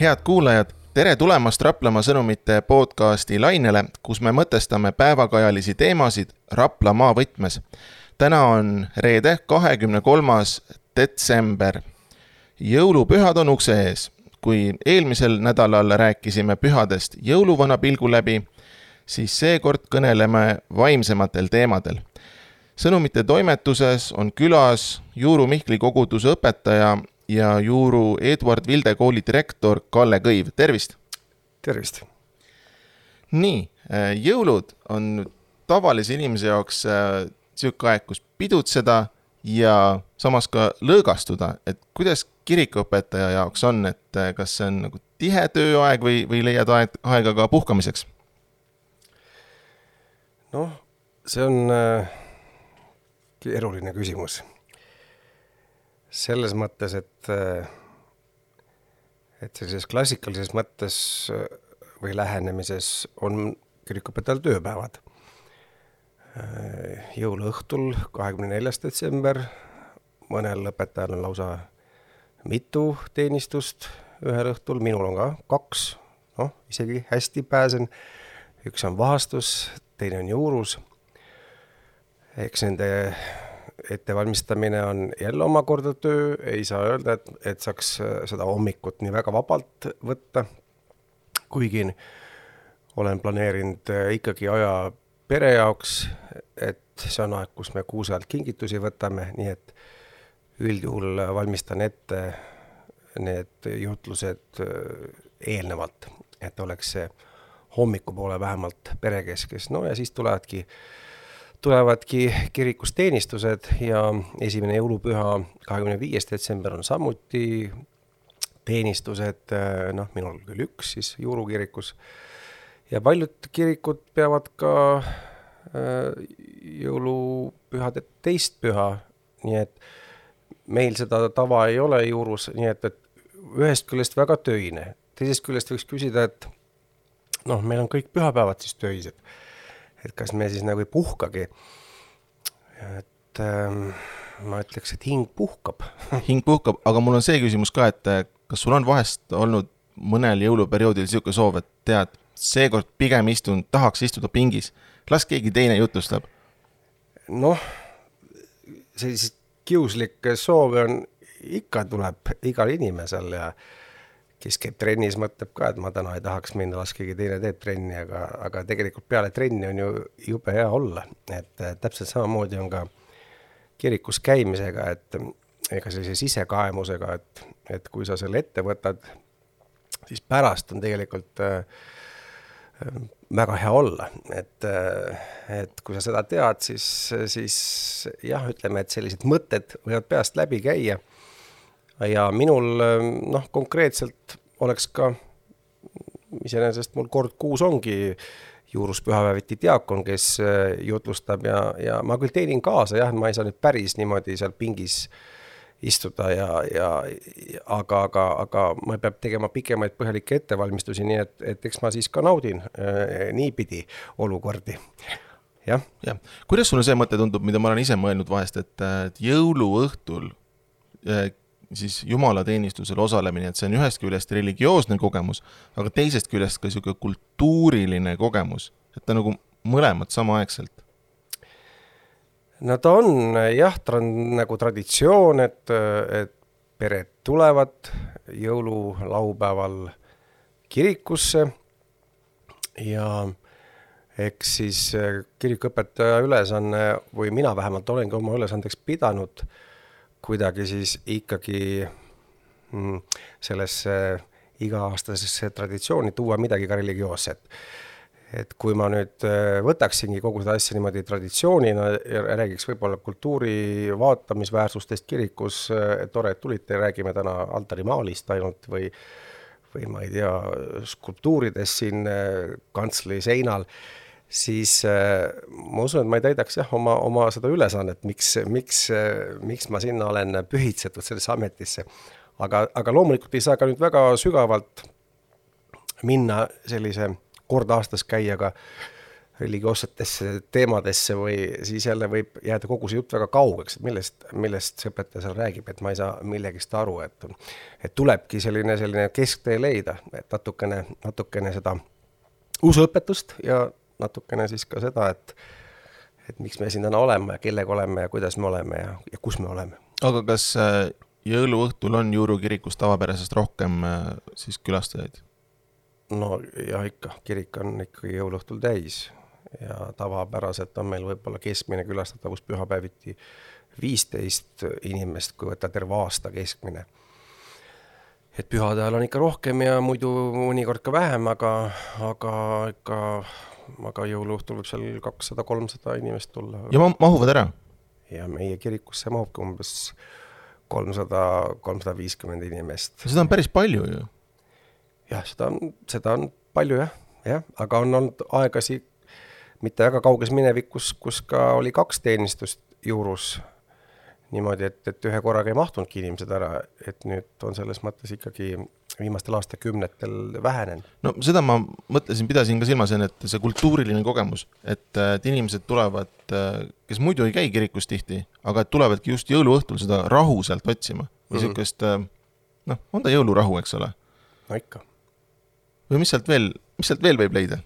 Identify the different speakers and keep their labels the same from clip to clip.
Speaker 1: head kuulajad, tere tulemast Raplamaa sõnumite podcasti lainele, kus me mõtestame päevakajalisi teemasid Rapla maavõtmes. täna on reede, kahekümne kolmas detsember. jõulupühad on ukse ees. kui eelmisel nädalal rääkisime pühadest jõuluvana pilgu läbi, siis seekord kõneleme vaimsematel teemadel sõnumite toimetuses on külas Juuru Mihkli koguduse õpetaja ja Juuru Eduard Vilde kooli direktor Kalle Kõiv, tervist!
Speaker 2: tervist!
Speaker 1: nii, äh, jõulud on tavalise inimese jaoks äh, aeg, kus pidutseda ja samas ka lõõgastuda, et kuidas kirikuõpetaja jaoks on, et äh, kas see on nagu tihe tööaeg või, või leiad aeg, aega ka puhkamiseks?
Speaker 2: noh, see on keeruline küsimus selles mõttes, et, et sellises klassikalises mõttes või lähenemises on kirikuõpetajal tööpäevad. jõuluõhtul, kahekümne neljas detsember, mõnel õpetajal on lausa mitu teenistust ühel õhtul, minul on ka kaks, noh, isegi hästi pääsen. üks on vahastus, teine on juurus. eks nende ettevalmistamine on jälle omakorda töö, ei saa öelda, et, et saaks äh, seda hommikut nii väga vabalt võtta, kuigi olen planeerinud äh, ikkagi aja pere jaoks, et see on aeg, kus me kuuse alt kingitusi võtame, nii et üldjuhul valmistan ette need jutlused äh, eelnevalt, et oleks see hommikupoole vähemalt perekeskes, no ja siis tulevadki äh, tulevadki kirikus teenistused ja esimene jõulupüha, kahekümne viies detsember on samuti teenistused, noh, minul küll üks siis Juuru kirikus. ja paljud kirikud peavad ka äh, jõulupühade teist püha, nii et meil seda tava ei ole Juurus, nii et, et ühest küljest väga töine, teisest küljest võiks küsida, et noh, meil on kõik pühapäevad siis töised et kas me siis nagu ei puhkagi. et ähm, ma ütleks, et hing puhkab
Speaker 1: hing puhkab, aga mul on see küsimus ka, et äh, kas sul on vahest olnud mõnel jõuluperioodil niisugune soov, et tead, seekord pigem istun, tahaks istuda pingis, las keegi teine jutustab?
Speaker 2: noh, selliseid kiuslikke soove on, ikka tuleb igal inimesel ja äh, kes käib trennis, mõtleb ka, et ma täna ei tahaks minna, las keegi teine teeb trenni, aga, aga tegelikult peale trenni on ju jube hea olla, et täpselt samamoodi on ka kirikus käimisega, et ega sellise sisekaemusega, et, et kui sa selle ette võtad, siis pärast on tegelikult äh, väga hea olla, et, et kui sa seda tead, siis, siis jah, ütleme, et sellised mõtted võivad peast läbi käia ja minul noh, konkreetselt oleks ka, iseenesest mul kord kuus ongi juurus pühapäeviti diakon, kes äh, jutlustab ja, ja ma küll teenin kaasa jah, ma ei saa nüüd päris niimoodi seal pingis istuda ja, ja aga, aga, aga ma pean tegema pikemaid põhjalikke ettevalmistusi, nii et, et eks ma siis ka naudin äh, niipidi olukordi jah.
Speaker 1: jah, kuidas sulle see mõte tundub, mida ma olen ise mõelnud vahest, et, et jõuluõhtul äh, siis jumalateenistusel osalemine, et see on ühest küljest religioosne kogemus, aga teisest küljest ka niisugune kultuuriline kogemus, et ta nagu mõlemad samaaegselt.
Speaker 2: no ta on jah, ta on nagu traditsioon, et, et pered tulevad jõululaupäeval kirikusse ja eks siis kirikuõpetaja ülesanne või mina vähemalt olengi oma ülesandeks pidanud äh, kuidagi siis ikkagi mm, sellesse iga-aastasesse traditsiooni tuua midagi ka religioosset. et kui ma nüüd äh, võtaksingi kogu seda asja niimoodi traditsioonina ja räägiks võib-olla kultuuri vaatamisväärsustest kirikus, äh, tore, et tulite, räägime täna altarimaalist ainult või või ma ei tea, skulptuuridest siin äh, kantslei seinal siis äh, ma usun, et ma ei täidaks jah, oma, oma seda ülesannet, miks, miks, miks ma sinna olen pühitsetud sellesse ametisse. aga, aga loomulikult ei saa ka nüüd väga sügavalt minna sellise kord aastas käia ka religioossetesse teemadesse või siis jälle võib jääda kogu see jutt väga kaugeks, et millest, millest see õpetaja seal räägib, et ma ei saa millegist aru, et et tulebki selline, selline kesktee leida, et natukene, natukene seda usuõpetust ja natukene siis ka seda, et et miks me siin täna oleme ja kellega oleme ja kuidas me oleme ja, ja kus me oleme.
Speaker 1: aga kas äh, jõuluõhtul on Juru kirikus tavapärasest rohkem äh, siis külastajaid?
Speaker 2: no jah, ikka, kirik on ikkagi jõuluõhtul täis ja tavapäraselt on meil võib-olla keskmine külastatavus pühapäeviti viisteist inimest, kui võtta terve aasta keskmine. et pühade ajal on ikka rohkem ja muidu mõnikord ka vähem, aga, aga ikka, aga jõuluõhtul võib seal kakssada, kolmsada inimest tulla.
Speaker 1: ja mahuvad ära?
Speaker 2: ja meie kirikusse mahubki umbes kolmsada, kolmsada viiskümmend inimest.
Speaker 1: seda on päris palju ju.
Speaker 2: jah, seda on, seda on palju jah, jah, aga on olnud aegasi mitte väga kauges minevikus, kus ka oli kaks teenistust juurus niimoodi, et, et ühe korraga ei mahtunudki inimesed ära, et nüüd on selles mõttes ikkagi viimastel aastakümnetel vähenenud.
Speaker 1: no seda ma mõtlesin, pidasin ka silmas enne, et see kultuuriline kogemus, et, et inimesed tulevad, kes muidu ei käi kirikus tihti, aga et tulevadki just jõuluõhtul seda rahu sealt otsima või mm. niisugust noh, on ta jõulurahu, eks ole?
Speaker 2: no ikka.
Speaker 1: või mis sealt veel, mis sealt veel võib leida?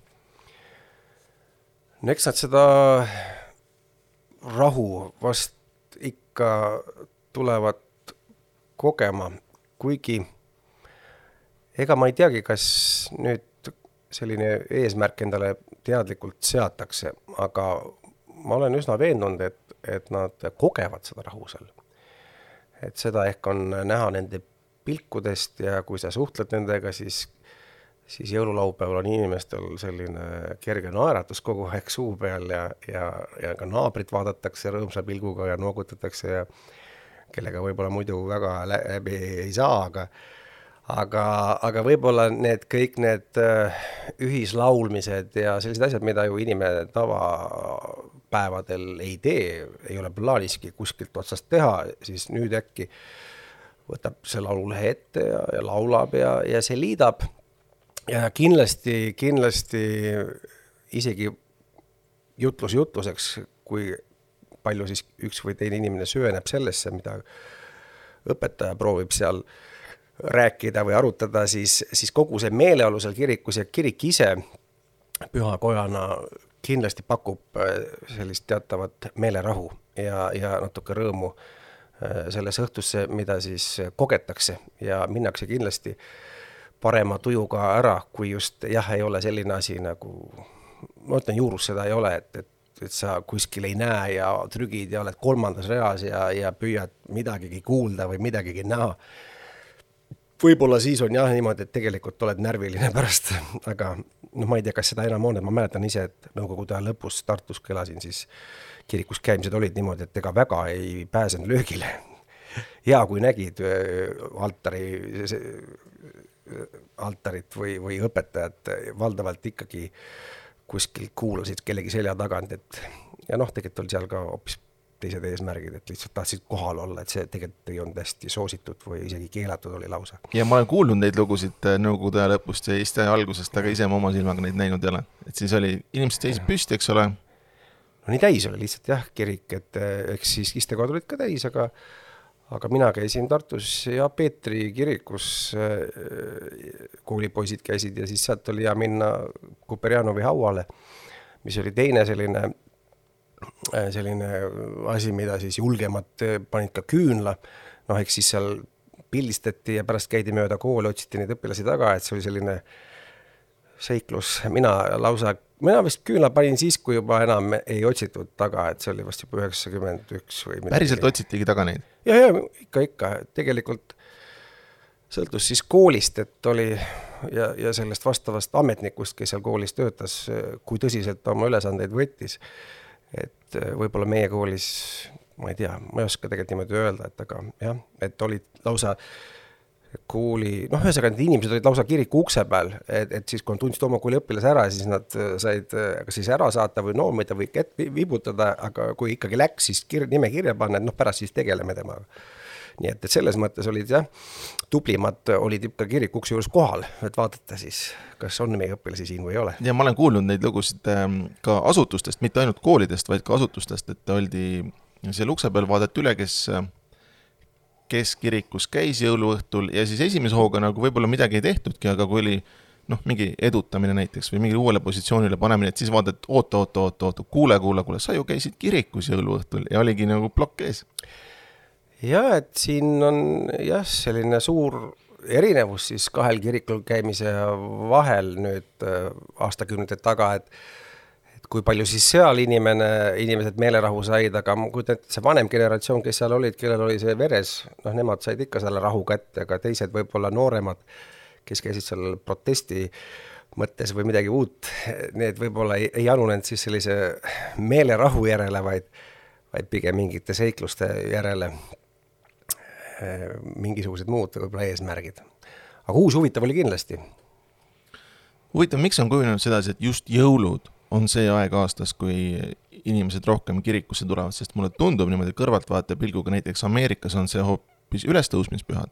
Speaker 2: no eks nad seda rahu vast ikka tulevad kogema, kuigi ega ma ei teagi, kas nüüd selline eesmärk endale teadlikult seatakse, aga ma olen üsna veendunud, et, et nad kogevad seda rahu seal. et seda ehk on näha nende pilkudest ja kui sa suhtled nendega, siis siis jõululaupäeval on inimestel selline kerge naeratus kogu aeg suu peal ja, ja, ja ka naabrit vaadatakse rõõmsa pilguga ja noogutatakse ja kellega võib-olla muidu väga läbi ei saa, aga aga, aga võib-olla need kõik need äh, ühislaulmised ja sellised asjad, mida ju inimene tavapäevadel ei tee, ei ole plaaniski kuskilt otsast teha, siis nüüd äkki võtab see laululehe ette ja, ja laulab ja, ja see liidab. Ja kindlasti, kindlasti isegi jutlus jutluseks, kui palju siis üks või teine inimene süveneb sellesse, mida õpetaja proovib seal rääkida või arutada, siis, siis kogu see meeleolu seal kirikus ja kirik ise pühakojana kindlasti pakub äh, sellist teatavat meelerahu ja, ja natuke rõõmu äh, sellesse õhtusse, mida siis kogetakse ja minnakse kindlasti parema tujuga ära, kui just jah, ei ole selline asi nagu, ma ütlen, juurus seda ei ole, et, et, et sa kuskil ei näe ja trügid ja oled kolmandas reas ja, ja püüad midagigi kuulda või midagigi näha. Võib-olla siis on jah niimoodi, et tegelikult oled närviline pärast, aga noh, ma ei tea, kas seda enam on, et ma mäletan ise, et nõukogude aja lõpus Tartus, kui elasin, siis kirikus käimised olid niimoodi, et ega väga ei pääsenud löögile. hea, kui nägid altari altarit või, või õpetajat valdavalt ikkagi kuskil kuulasid kellegi selja tagant, et ja noh, tegelikult oli seal ka hoopis teised eesmärgid, et lihtsalt tahtsid kohal olla, et see tegelikult ei olnud hästi soositud või isegi keelatud oli lausa.
Speaker 1: ja ma olen kuulnud neid lugusid äh, Nõukogude aja lõpust ja Eesti aja algusest, aga ise ma oma silmaga neid näinud ei ole. et siis oli, inimesed seisid püsti, eks ole.
Speaker 2: no nii täis oli lihtsalt jah, kirik, et äh, eks siis istekohad olid ka täis, aga aga mina käisin Tartus ja Peetri kirikus, äh, koolipoisid käisid ja siis sealt oli hea minna Kuperjanovi hauale, mis oli teine selline, selline asi, mida siis julgemad äh, panid ka küünla, noh, eks siis seal pildistati ja pärast käidi mööda kooli, otsiti neid õpilasi taga, et see oli selline seiklus, mina lausa mina vist küünla panin siis, kui juba enam ei otsitud taga, et see oli vast juba üheksakümmend üks või midagi.
Speaker 1: päriselt otsitigi taga neid?
Speaker 2: ja, ja ikka, ikka, tegelikult sõltus siis koolist, et oli ja, ja sellest vastavast ametnikust, kes seal koolis töötas, kui tõsiselt ta oma ülesandeid võttis. Et võib-olla meie koolis, ma ei tea, ma ei oska tegelikult niimoodi öelda, et aga jah, et olid lausa äh, kooli, noh, ühesõnaga need inimesed olid lausa kiriku ukse peal, et, et siis, kui nad tundsid oma kooli õpilase ära, siis nad äh, said äh, kas siis ära saata või noomida või kätt vibutada, aga kui ikkagi läks, siis kir-, nime kirja panna, et noh, pärast siis tegeleme temaga. Nii et, et selles mõttes olid jah, tublimad olid ikka kiriku ukse juures kohal, et vaadata siis, kas on meie õpilasi siin või ei ole.
Speaker 1: ja ma olen kuulnud neid lugusid ähm, ka asutustest, mitte ainult koolidest, vaid ka asutustest, et oldi seal ukse peal, vaadati üle, kes kes kirikus käis jõuluõhtul ja siis esimese hooga nagu võib-olla midagi ei tehtudki, aga kui oli noh, mingi edutamine näiteks või mingile uuele positsioonile panemine, et siis vaadati, oota, oota, oota, oota, kuule, kuule, kuule, sa ju käisid kirikus jõuluõhtul ja oligi nagu plokk ees.
Speaker 2: Ja et siin on jah, selline suur erinevus siis kahel kirikul käimise vahel nüüd äh, aastakümnete taga, et et kui palju siis seal inimene, inimesed meelerahu said, aga ma kujutan ette, see vanem generatsioon, kes seal olid, kellel oli see veres, noh, nemad said ikka selle rahu kätte, aga teised võib-olla nooremad, kes käisid seal protesti mõttes või midagi uut, need võib-olla ei, ei anunenud siis sellise meelerahu järele, vaid, vaid pigem mingite seikluste järele, mingisugused muud võib-olla eesmärgid. aga uus huvitav oli kindlasti.
Speaker 1: huvitav, miks on kujunenud sedasi, et just jõulud on see aeg aastas, kui inimesed rohkem kirikusse tulevad, sest mulle tundub niimoodi kõrvaltvaataja pilguga, näiteks Ameerikas on see hoopis ülestõusmispühad.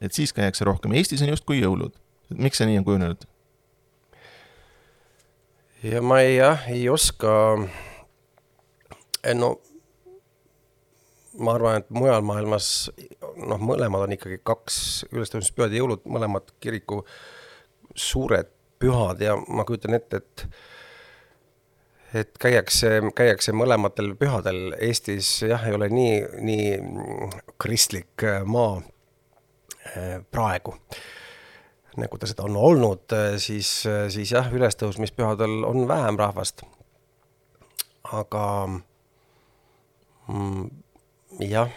Speaker 1: et siis käiakse rohkem, Eestis on justkui jõulud. miks see nii on kujunenud?
Speaker 2: ja ma ei, jah, ei oska, no ma arvan, et mujal maailmas noh, mõlemad on ikkagi kaks ülestõusmispühad ja jõulud, mõlemad kiriku suured pühad ja ma kujutan ette, et et käiakse, käiakse mõlematel pühadel, Eestis jah, ei ole nii, nii kristlik äh, maa äh, praegu, nagu ta seda on olnud, äh, siis, siis jah, ülestõusmispühadel on vähem rahvast. aga mm, jah,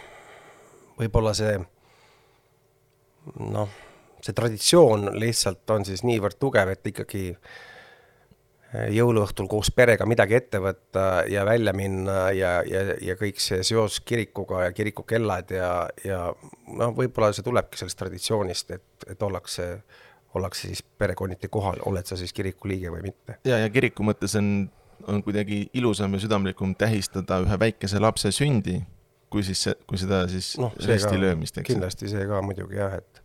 Speaker 2: võib-olla see noh, see traditsioon lihtsalt on siis niivõrd tugev, et ikkagi äh, jõuluõhtul koos perega midagi ette võtta ja välja minna ja, ja, ja kõik see seos kirikuga ja kirikukellad ja, ja noh, võib-olla see tulebki sellest traditsioonist, et, et ollakse, ollakse siis perekonniti kohal, oled sa siis kiriku liige või mitte.
Speaker 1: ja, ja kiriku mõttes on, on kuidagi ilusam ja südamlikum tähistada ühe väikese lapse sündi, kui siis, kui seda siis
Speaker 2: no, risti löömist, eks. kindlasti see ka muidugi jah, et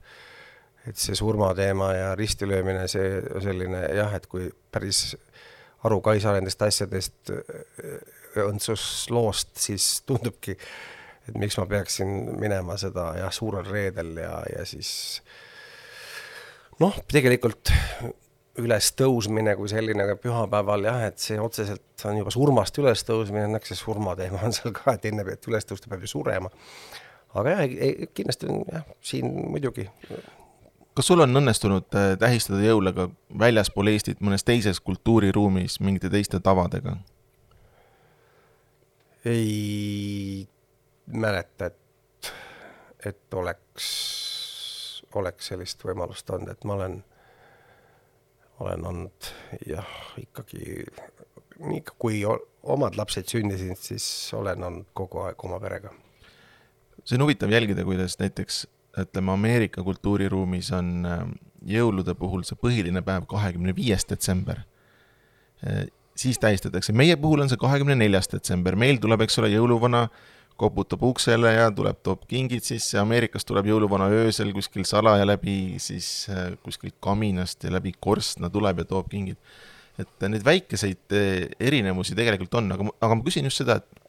Speaker 2: et see surmateema ja ristilöömine, see selline jah, et kui päris aru ka ei saa nendest asjadest äh, õndsusloost, siis tundubki, et miks ma peaksin minema seda jah, suurel reedel ja, ja siis noh, tegelikult ülestõusmine kui selline pühapäeval jah, et see otseselt on juba surmast ülestõusmine, õnneks see surmateema on seal ka, et enne et üles tõusta peab ju surema. aga jah, kindlasti on jah, siin muidugi
Speaker 1: kas sul on õnnestunud äh, tähistada jõule ka väljaspool Eestit mõnes teises kultuuriruumis mingite teiste tavadega?
Speaker 2: ei mäleta, et, et oleks, oleks sellist võimalust olnud, et ma olen, olen olnud jah, ikkagi nii, kui omad lapsed sündisid, siis olen olnud kogu aeg oma perega.
Speaker 1: see on huvitav jälgida, kuidas näiteks ütleme, Ameerika kultuuriruumis on äh, jõulude puhul see põhiline päev kahekümne viies detsember. Äh, siis tähistatakse, meie puhul on see kahekümne neljas detsember, meil tuleb, eks ole, jõuluvana koputab uksele ja tuleb, toob kingid sisse, Ameerikas tuleb jõuluvana öösel kuskil salaja läbi siis äh, kuskilt kaminast ja läbi korstna tuleb ja toob kingid. et neid väikeseid erinevusi tegelikult on, aga, aga ma küsin just seda, et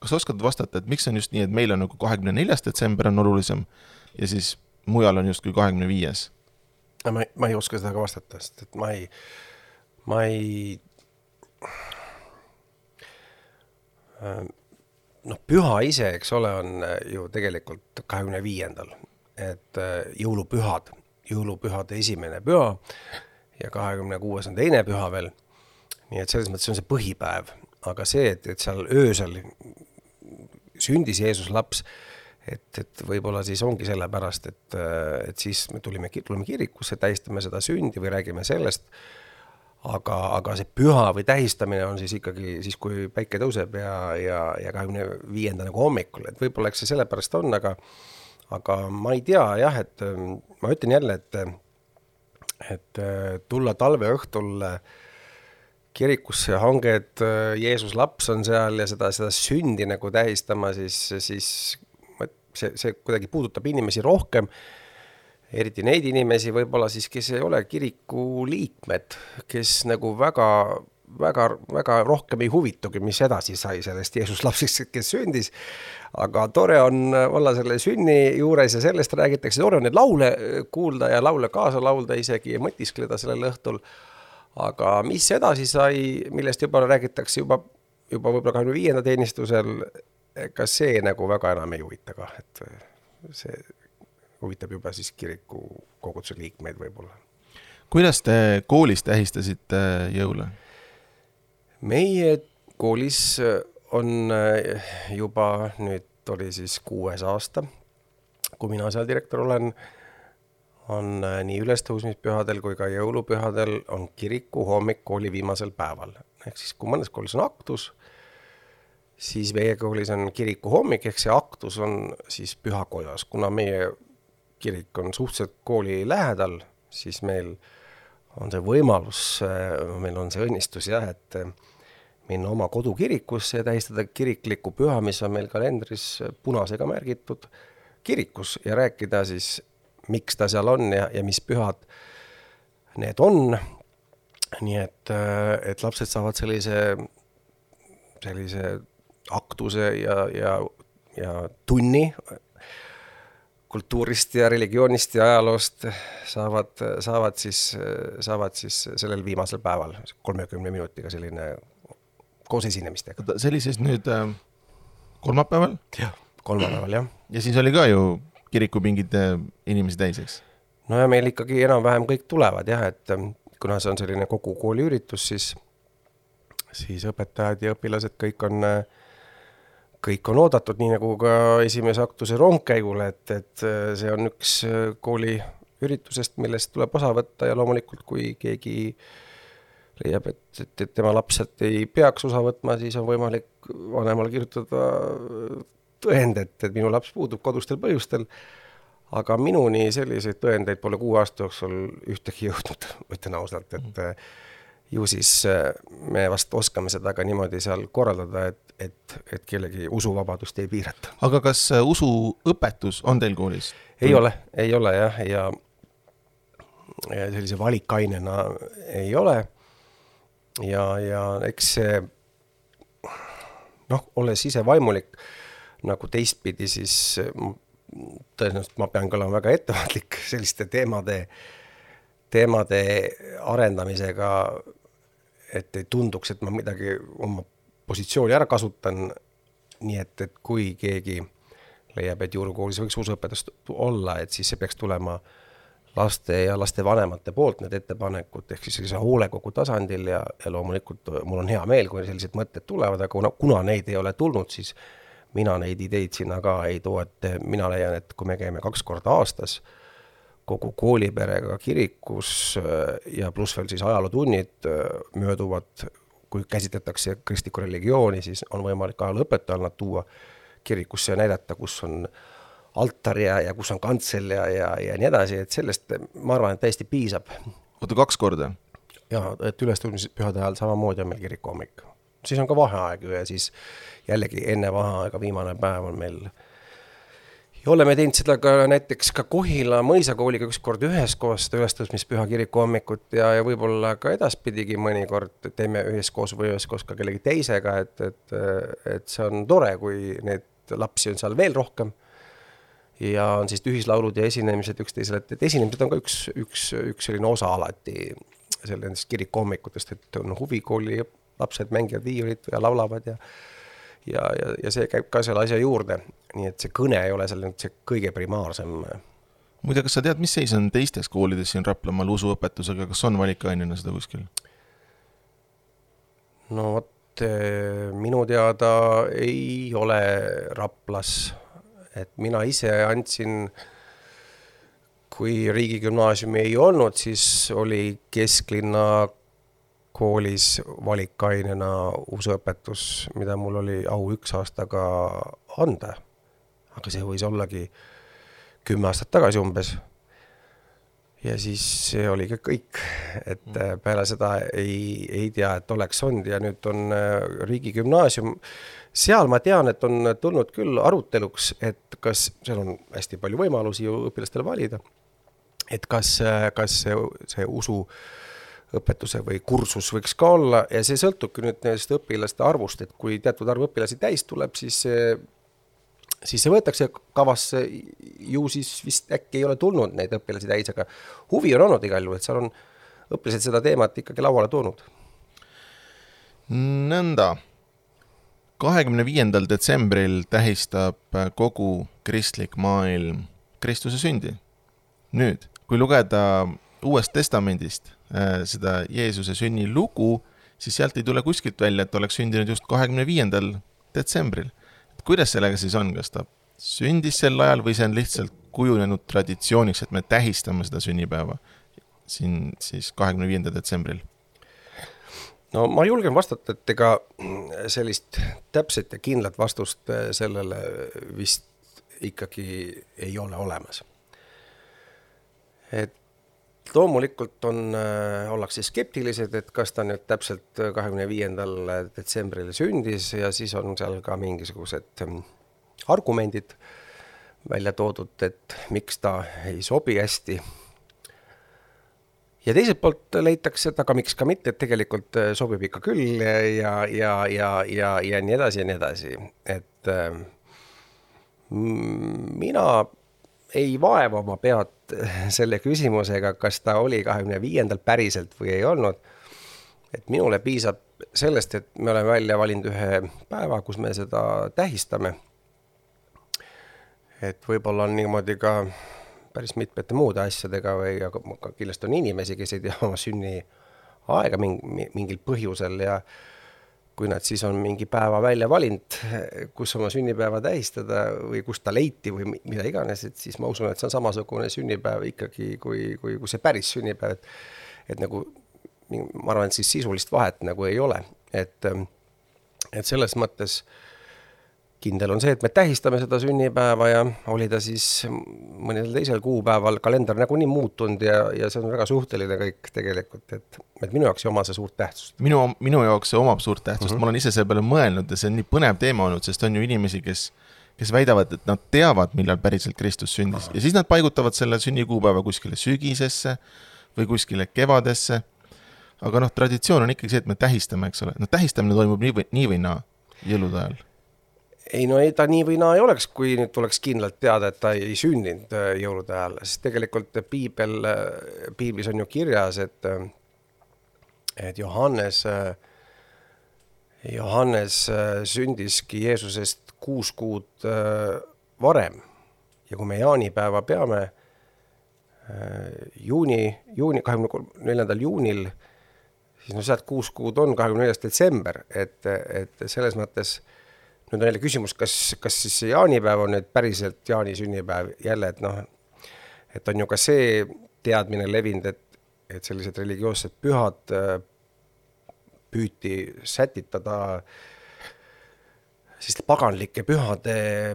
Speaker 1: kas oskad vastata, et miks on just nii, et meil on nagu kahekümne neljas detsember on olulisem ja siis mujal on justkui kahekümne viies?
Speaker 2: ma, ma ei oska seda ka vastata, sest et ma ei, ma ei äh, noh, püha ise, eks ole, on äh, ju tegelikult kahekümne viiendal, et äh, jõulupühad, jõulupühade esimene püha ja kahekümne kuues on teine püha veel. nii et selles mõttes on see põhipäev, aga see, et, et seal öösel sündis Jeesus laps, et, et võib-olla siis ongi sellepärast, et, et siis me tulime, tulime kirikusse, tähistame seda sündi või räägime sellest, aga, aga see püha või tähistamine on siis ikkagi siis, kui päike tõuseb ja, ja, ja kahekümne viienda nagu hommikul, et võib-olla eks see sellepärast on, aga aga ma ei tea jah, et ma ütlen jälle, et, et tulla talveõhtul kirikusse hange, et äh, Jeesus laps on seal ja seda, seda sündi nagu tähistama, siis, siis see, see kuidagi puudutab inimesi rohkem, eriti neid inimesi võib-olla siis, kes ei ole kiriku liikmed, kes nagu väga väga, väga rohkem ei huvitugi, mis edasi sai sellest Jeesus lapsest, kes sündis. aga tore on olla selle sünni juures ja sellest räägitakse, tore on neid laule kuulda ja laule kaasa laulda isegi ja mõtiskleda sellel õhtul. aga mis edasi sai, millest juba räägitakse juba, juba võib-olla kahekümne viienda teenistusel, kas see nagu väga enam ei huvita kah, et see huvitab juba siis kiriku koguduse liikmeid võib-olla.
Speaker 1: kuidas te koolis tähistasite jõule?
Speaker 2: meie koolis on juba nüüd oli siis kuues aasta, kui mina seal direktor olen, on nii ülestõusmispühadel kui ka jõulupühadel on kiriku hommik kooli viimasel päeval. ehk siis, kui mõnes koolis on aktus, siis meie koolis on kiriku hommik, ehk see aktus on siis pühakojas, kuna meie kirik on suhteliselt kooli lähedal, siis meil on see võimalus, meil on see õnnistus jah, et minna oma kodukirikusse ja tähistada kiriklikku püha, mis on meil kalendris punasega märgitud kirikus ja rääkida siis, miks ta seal on ja, ja mis pühad need on. nii et, et lapsed saavad sellise, sellise aktuse ja, ja, ja tunni kultuurist ja religioonist ja ajaloost saavad, saavad siis, saavad siis sellel viimasel päeval, kolmekümne minutiga selline koos esinemistega.
Speaker 1: see oli siis nüüd äh, kolmapäeval?
Speaker 2: jah, kolmapäeval jah.
Speaker 1: ja siis oli ka ju kirikupingid äh, inimesi täis, eks?
Speaker 2: no ja meil ikkagi enam-vähem kõik tulevad jah, et ähm, kuna see on selline kogu kooli üritus, siis, siis õpetajad ja õpilased kõik on äh, kõik on oodatud, nii nagu ka esimese aktuse rongkäigul, et, et äh, see on üks kooli üritusest, millest tuleb osa võtta ja loomulikult, kui keegi äh, leiab, et, et, et tema laps sealt ei peaks osa võtma, siis on võimalik vanemale kirjutada tõend, et, et minu laps puudub kodustel põhjustel. aga minuni selliseid tõendeid pole kuue aasta jooksul ühtegi jõudnud, ütlen ausalt, et mm. Ju siis äh, me vast oskame seda ka niimoodi seal korraldada, et, et, et kellegi usuvabadust ei piirata.
Speaker 1: aga kas äh, usuõpetus on teil koolis?
Speaker 2: ei ole, ei ole jah, ja, ja sellise valikainena ei ole ja, ja eks see noh, olles ise vaimulik nagu teistpidi, siis tõenäoliselt ma pean ka olema väga ettevaatlik selliste teemade, teemade arendamisega, et ei tunduks, et ma midagi oma positsiooni ära kasutan. nii et, et kui keegi leiab, et juurukoolis võiks usuõpetust olla, et siis see peaks tulema äh, laste ja lastevanemate poolt need ettepanekud, ehk siis sellise hoolekogu tasandil ja, ja loomulikult mul on hea meel, kui sellised mõtted tulevad, aga kuna, kuna neid ei ole tulnud, siis mina neid ideid sinna ka ei too, et mina leian, et kui me käime kaks korda aastas kogu kooliperega kirikus ja pluss veel siis ajalootunnid mööduvad, kui käsitletakse kristlikku religiooni, siis on võimalik ajalooõpetajal nad tuua kirikusse ja näidata, kus on äh, altar ja, ja kus on kantsel ja, ja, ja nii edasi, et sellest ma arvan, et täiesti piisab.
Speaker 1: oota, kaks korda?
Speaker 2: jaa, et ülestõusmispühade ajal samamoodi on meil kirikuhommik. siis on ka vaheaeg ju ja siis jällegi enne vaheaega viimane päev on meil ja oleme teinud seda ka näiteks ka Kohila mõisakooliga ükskord üheskoos seda ülestõusmispüha kiriku hommikut ja, ja võib-olla ka edaspidigi mõnikord teeme üheskoos või üheskoos ka kellegi teisega, et, et, et see on tore, kui neid lapsi on seal veel rohkem. Ja on siis ühislaulud ja esinemised üksteisele, et, et esinemised on ka üks, üks, üks selline osa alati selle nendest kirikuhommikutest, et on huvikooli lapsed mängivad viiulit ja laulavad ja ja, ja, ja see käib ka selle asja juurde, nii et see kõne ei ole seal nüüd see kõige primaarsem.
Speaker 1: muide, kas sa tead, mis seis on teistes koolides siin Raplamaal usuõpetusega, kas on valikainena seda kuskil?
Speaker 2: no vot, eh, minu teada ei ole Raplas et mina ise andsin, kui riigigümnaasiumi ei olnud, siis oli kesklinna koolis valikainena usuõpetus, mida mul oli au üks aasta ka anda. aga see võis ollagi kümme aastat tagasi umbes. ja siis see oligi kõik, et mm. peale seda ei, ei tea, et oleks olnud ja nüüd on äh, riigigümnaasium, seal ma tean, et on tulnud küll aruteluks, et kas, seal on hästi palju võimalusi ju õpilastel valida, et kas, kas see, see usu õpetuse või kursus võiks ka olla ja see sõltubki nüüd nendest õpilaste arvust, et kui teatud arv õpilasi täis tuleb, siis siis see võetakse kavasse, ju siis vist äkki ei ole tulnud neid õpilasi täis, aga huvi on olnud igal juhul, et seal on õpilased seda teemat ikkagi lauale toonud.
Speaker 1: nõnda, kahekümne viiendal detsembril tähistab kogu kristlik maailm Kristuse sündi. nüüd, kui lugeda Uuest Testamendist seda Jeesuse sünni lugu, siis sealt ei tule kuskilt välja, et oleks sündinud just kahekümne viiendal detsembril kuidas sellega siis on, kas ta sündis sel ajal või see on lihtsalt kujunenud traditsiooniks, et me tähistame seda sünnipäeva siin siis kahekümne viiendal detsembril?
Speaker 2: no ma julgen vastata, et ega sellist täpset ja kindlat vastust sellele vist ikkagi ei ole olemas. et loomulikult on, äh, ollakse skeptilised, et kas ta nüüd täpselt kahekümne viiendal detsembril sündis ja siis on seal ka mingisugused ähm, argumendid välja toodud, et miks ta ei sobi hästi. ja teiselt poolt leitakse, et aga miks ka mitte, et tegelikult äh, sobib ikka küll ja, ja, ja, ja, ja, ja nii edasi ja nii edasi, et äh, mina ei vaeva oma pead selle küsimusega, kas ta oli kahekümne viiendal päriselt või ei olnud. et minule piisab sellest, et me oleme välja valinud ühe päeva, kus me seda tähistame. et võib-olla on niimoodi ka päris mitmete muude asjadega või aga kindlasti on inimesi, kes ei tea oma sünniaega mingi, mingil põhjusel ja kui nad siis on mingi päeva välja valinud, kus oma sünnipäeva tähistada või kus ta leiti või mida iganes, et siis ma usun, et see on samasugune sünnipäev ikkagi, kui, kui, kui see päris sünnipäev, et et nagu ma arvan, et siis sisulist vahet nagu ei ole, et et selles mõttes äh, kindel on see, et me tähistame seda sünnipäeva ja oli ta siis mõnel teisel kuupäeval, kalender nagunii muutunud ja, ja see on väga suhteline kõik tegelikult, et, et minu jaoks ei oma see suurt tähtsust.
Speaker 1: minu, minu jaoks see omab suurt tähtsust mm, -hmm. ma olen ise selle peale mõelnud ja see on nii põnev teema olnud, sest on ju inimesi, kes kes väidavad, et nad teavad, millal päriselt Kristus sündis ja siis nad paigutavad selle sünnikuupäeva kuskile sügisesse või kuskile kevadesse. aga noh, traditsioon on ikkagi see, et me tähistame, eks ole, noh, tähistamine toimub nii või, nii või naa jõulude ajal
Speaker 2: ei no ei ta nii või naa ei oleks, kui nüüd tuleks kindlalt teada, et ta ei sündinud äh, jõulude ajal, sest tegelikult piibel, äh, piiblis on ju kirjas, et äh, et Johannes, Johannes sündiski Jeesusest kuus kuud varem. Ja kui me jaanipäeva peame juuni, juuni, kahekümne neljandal juunil, siis no sealt kuus kuud on kahekümne neljas detsember, et, et selles mõttes äh, nüüd on jälle küsimus, kas, kas siis see jaanipäev on nüüd päriselt Jaani sünnipäev? Jälle, et noh, et on ju ka see teadmine levinud, et, et sellised religioossed pühad äh, püüti sätitada siis paganlike pühade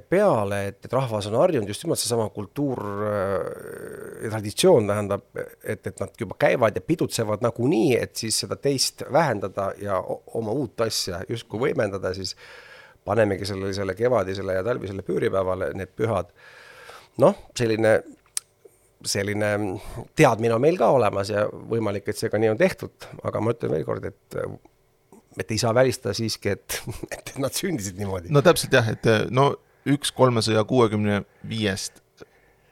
Speaker 2: peale, et, et rahvas on harjunud just nimelt seesama kultuur äh,, traditsioon tähendab, et, et nad juba käivad ja pidutsevad nagunii, et siis seda teist vähendada ja oma uut asja justkui võimendada, siis äh, panemegi sellele, selle kevadisele ja talvisele püüripäevale need pühad. noh, selline, selline teadmine on meil ka olemas ja võimalik, et see ka nii on tehtud, aga ma ütlen veel kord, et et ei saa välistada siiski, et, et nad sündisid niimoodi.
Speaker 1: no täpselt jah, et no üks kolmesaja kuuekümne viiest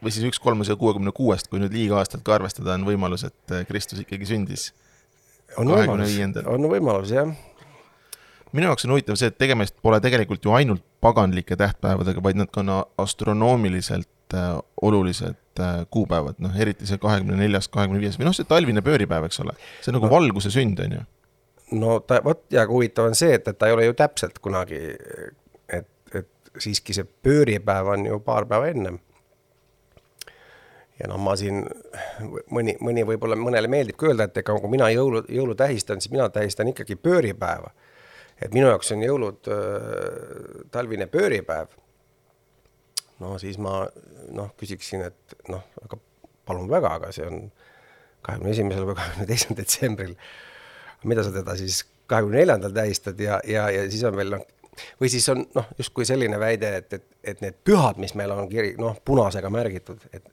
Speaker 1: või siis üks kolmesaja kuuekümne kuuest, kui nüüd liiga-aastat ka arvestada, on võimalus, et Kristus ikkagi sündis.
Speaker 2: on võimalus, on võimalus jah
Speaker 1: minu jaoks on huvitav see, et tegemist pole tegelikult ju ainult paganlike tähtpäevadega, vaid nad on astronoomiliselt äh, olulised äh, kuupäevad, noh eriti see kahekümne neljas, kahekümne viies või noh, see talvine pööripäev, eks ole, see on nagu no. valguse sünd, on ju.
Speaker 2: no ta, vot ja huvitav on see, et, et ta ei ole ju täpselt kunagi, et, et siiski see pööripäev on ju paar päeva ennem ja noh, ma siin mõni, mõni võib-olla mõnele meeldib ka öelda, et ega kui mina jõulu, jõulu tähistan, siis mina tähistan ikkagi pööripäeva et minu jaoks on jõulud äh, talvine pööripäev. no siis ma noh, küsiksin, et noh, aga palun väga, aga see on kahekümne esimesel või kahekümne teisel detsembril. mida sa teda siis kahekümne neljandal tähistad ja, ja, ja siis on veel noh, või siis on noh, justkui selline väide, et, et, et need pühad, mis meil on kiri-, noh, punasega märgitud, et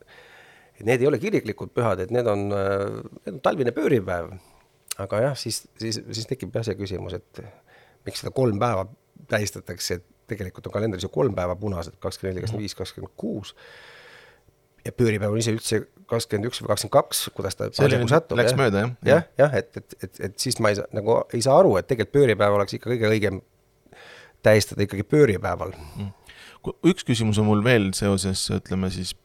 Speaker 2: et need ei ole kiriklikud pühad, et need on, need on talvine pööripäev. aga jah, siis, siis, siis tekib jah see küsimus, et miks seda kolm päeva tähistatakse, et tegelikult on kalendris ju kolm päeva punased, kakskümmend neli, kakskümmend viis, kakskümmend kuus ja pööripäev on ise üldse kakskümmend üks või kakskümmend kaks, kuidas ta
Speaker 1: parasjagu satub. Läks ja. mööda, jah?
Speaker 2: jah, jah, et, et, et, et siis ma ei saa, nagu ei saa aru, et tegelikult pööripäev oleks ikka kõige õigem tähistada ikkagi pööripäeval mm..
Speaker 1: üks küsimus on mul veel seoses, ütleme siis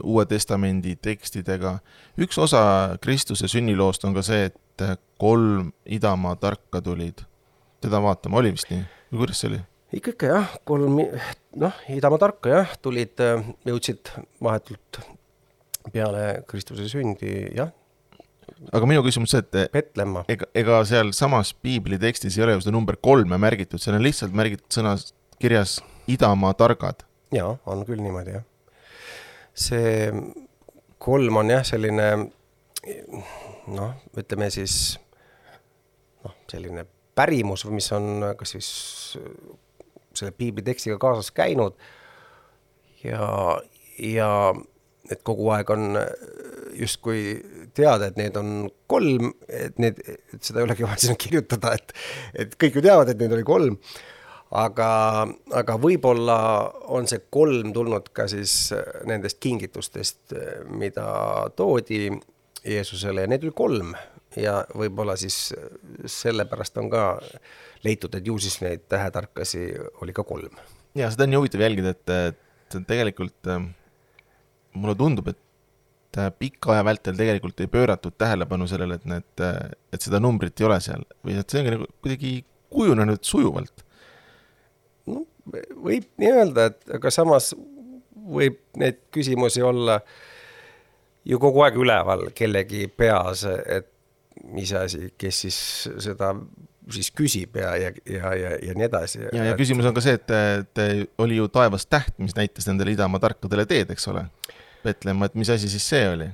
Speaker 1: Uue Testamendi tekstidega. üks osa Kristuse sünniloost on ka see, et kolm idamaa tarka tulid teda vaatama, oli vist nii või kuidas see oli?
Speaker 2: ikka, ikka jah, kolm, noh, idamaa tarka jah, tulid, jõudsid vahetult peale Kristuse sündi, jah.
Speaker 1: aga minu küsimus see, et
Speaker 2: Petlemma.
Speaker 1: ega, ega sealsamas piibli tekstis ei ole ju seda number kolme märgitud, seal on lihtsalt märgitud sõnas, kirjas idamaa targad.
Speaker 2: jaa, on küll niimoodi, jah. see kolm on jah, selline noh, ütleme siis noh, selline pärimus, mis on kas siis selle piibli tekstiga kaasas käinud ja, ja et kogu aeg on justkui teada, et need on kolm, et need, et seda ei olegi vaja sinna kirjutada, et, et kõik ju teavad, et neid oli kolm. aga, aga võib-olla on see kolm tulnud ka siis nendest kingitustest, mida toodi Jeesusele ja neid oli kolm ja võib-olla siis sellepärast on ka leitud, et ju siis neid tähetarkasi oli ka kolm.
Speaker 1: ja seda on nii huvitav jälgida, et, et tegelikult mulle tundub, et pika aja vältel tegelikult ei pööratud tähelepanu sellele, et need, et seda numbrit ei ole seal või et see on nagu kuidagi kujunenud sujuvalt.
Speaker 2: no võib nii öelda, et aga samas võib neid küsimusi olla ju kogu aeg üleval kellegi peas, et mis asi, kes siis seda siis küsib ja, ja, ja, ja, ja nii edasi.
Speaker 1: ja, ja küsimus on ka see, et, et oli ju taevas täht, mis näitas nendele idamaa tarkadele teed, eks ole Petlemma, et mis asi siis see oli?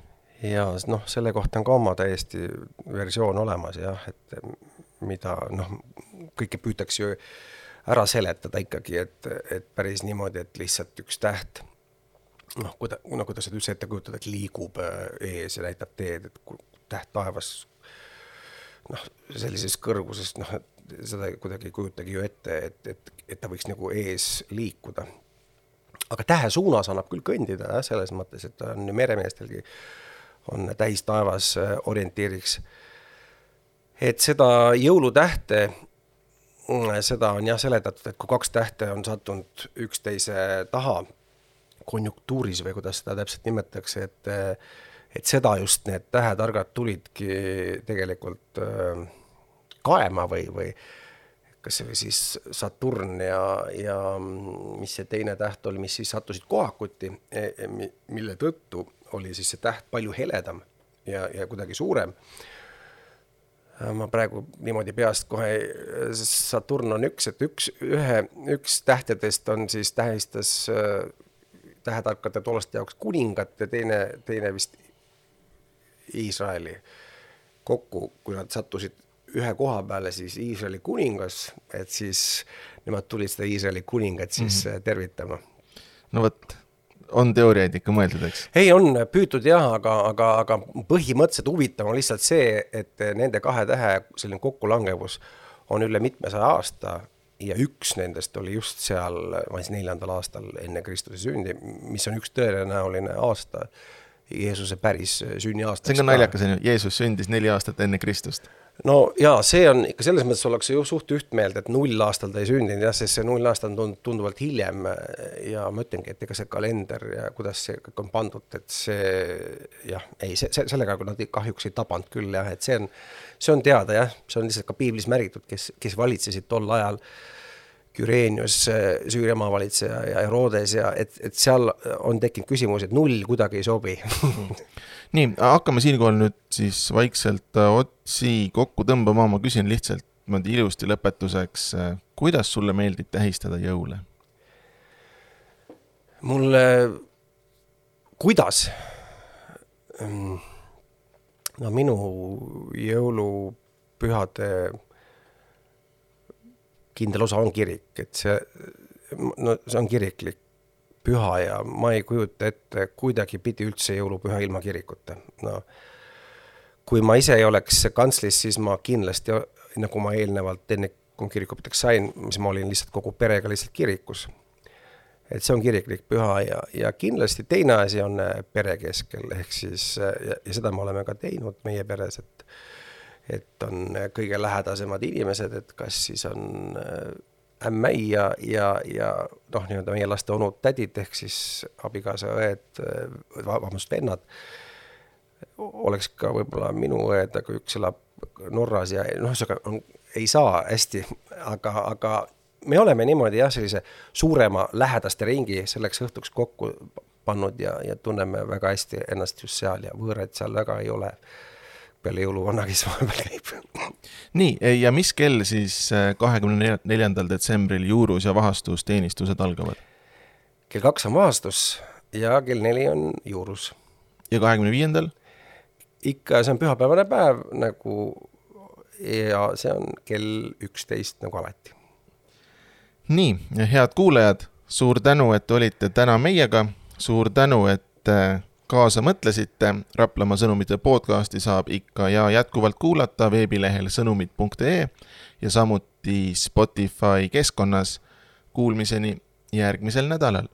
Speaker 2: jaa, noh, selle kohta on ka oma täiesti versioon olemas jah, et mida noh, kõike püütakse ju ära seletada ikkagi, et, et päris niimoodi, et lihtsalt üks täht noh, kuida-, no kuidas seda üldse ette kujutada, et liigub äh, ees ja näitab teed, et täht taevas noh, sellises kõrguses, noh, seda kuidagi ei kujutagi ju ette, et, et, et ta võiks nagu ees liikuda aga tähe suunas annab küll kõndida jah, selles mõttes, et on meremeestelgi on täis taevas äh, orientiiriks. et seda jõulutähte, seda on jah seletatud, et kui kaks tähte on sattunud üksteise taha konjunktuuris või kuidas seda täpselt nimetatakse, et et seda just need tähetargad tulidki tegelikult äh, kaema või, või kas see oli siis Saturn ja, ja mis see teine täht oli, mis siis sattusid kohakuti, e, e, mille tõttu oli siis see täht palju heledam ja, ja kuidagi suurem. ma praegu niimoodi peast kohe, Saturn on üks, et üks, ühe, üks tähtedest on siis, tähistas äh, tähetarkade tollaste jaoks kuningat ja teine, teine vist Iisraeli kokku, kui nad sattusid ühe koha peale siis Iisraeli kuningas, et siis nemad tulid seda Iisraeli kuningat siis mm -hmm. tervitama.
Speaker 1: no vot, on teooriaid ikka mõeldud, eks?
Speaker 2: ei, on püütud jah, aga, aga, aga põhimõtteliselt huvitav on lihtsalt see, et nende kahe tähe selline kokkulangevus on üle mitmesaja aasta ja üks nendest oli just seal, ma tea, neljandal aastal enne Kristuse sündi, mis on üks tõenäoline aasta Jeesuse päris sünniaastaks.
Speaker 1: see on ka naljakas, on ju, Jeesus sündis neli aastat enne Kristust.
Speaker 2: No jaa, see on ikka selles mõttes ollakse ju suht ühtmeelt, et null aastal ta ei sündinud jah, sest see null aasta on tund-, tunduvalt hiljem. Ja ma ütlengi, et ega see kalender ja kuidas see kõik on pandud, et see jah, ei, see, see, sellega nad kahjuks ei tabanud küll jah, et see on, see on teada jah, see on lihtsalt ka piiblis märgitud, kes, kes valitsesid tol ajal. äh, Küreenius, Süüria maavalitseja ja Herodes ja et, et seal on tekkinud küsimus, et null kuidagi ei sobi
Speaker 1: nii, hakkame siinkohal nüüd siis vaikselt äh, otsi kokku tõmbama, ma küsin lihtsalt niimoodi ilusti lõpetuseks, äh, kuidas sulle meeldib tähistada jõule?
Speaker 2: mulle, kuidas? no minu jõulupühade kindel osa on kirik, et see, no see on kiriklik püha ja ma ei kujuta ette kuidagipidi üldse jõulupüha ilma kirikuta, no kui ma ise ei oleks kantslis, siis ma kindlasti, nagu ma eelnevalt, enne kui kirikuõpetajaks sain, siis ma olin lihtsalt kogu perega lihtsalt kirikus. et see on kiriklik püha ja, ja kindlasti teine asi on pere keskel, ehk siis ja, ja seda me oleme ka teinud meie peres, et et on kõige lähedasemad inimesed, et kas siis on äh, ämmäi ja, ja, ja noh, nii-öelda meie laste onud-tädid ehk siis abikaasa õed, äh, vabandust, vennad, oleks ka võib-olla minu õed, aga üks elab Norras ja noh, ühesõnaga ei saa hästi, aga, aga me oleme niimoodi jah, sellise suurema lähedaste ringi selleks õhtuks kokku pannud ja, ja tunneme väga hästi ennast just seal ja võõraid seal väga ei ole peale jõuluvana, kes vahepeal käib.
Speaker 1: nii, ja mis kell siis äh, kahekümne neljandal detsembril juurus ja vahastusteenistused algavad?
Speaker 2: kell kaks on vahastus ja kell neli on juurus.
Speaker 1: ja kahekümne viiendal?
Speaker 2: ikka, see on pühapäevane päev nagu ja see on kell üksteist nagu alati.
Speaker 1: nii, head kuulajad, suur tänu, et olite täna meiega, suur tänu, et äh, kaasa mõtlesite, Raplamaa sõnumite podcasti saab ikka ja jätkuvalt kuulata veebilehel sõnumid.ee ja samuti Spotify keskkonnas. Kuulmiseni järgmisel nädalal